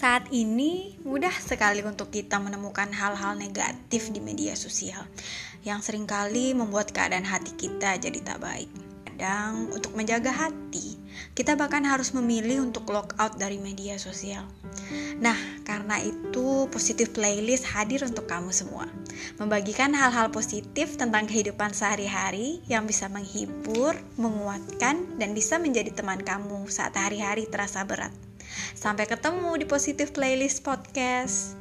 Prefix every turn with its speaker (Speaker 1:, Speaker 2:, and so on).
Speaker 1: Saat ini mudah sekali untuk kita menemukan hal-hal negatif di media sosial yang sering kali membuat keadaan hati kita jadi tak baik. Kadang untuk menjaga hati, kita bahkan harus memilih untuk lock out dari media sosial. Nah, karena itu positif playlist hadir untuk kamu semua. Membagikan hal-hal positif tentang kehidupan sehari-hari yang bisa menghibur, menguatkan, dan bisa menjadi teman kamu saat hari-hari terasa berat. Sampai ketemu di Positif Playlist Podcast.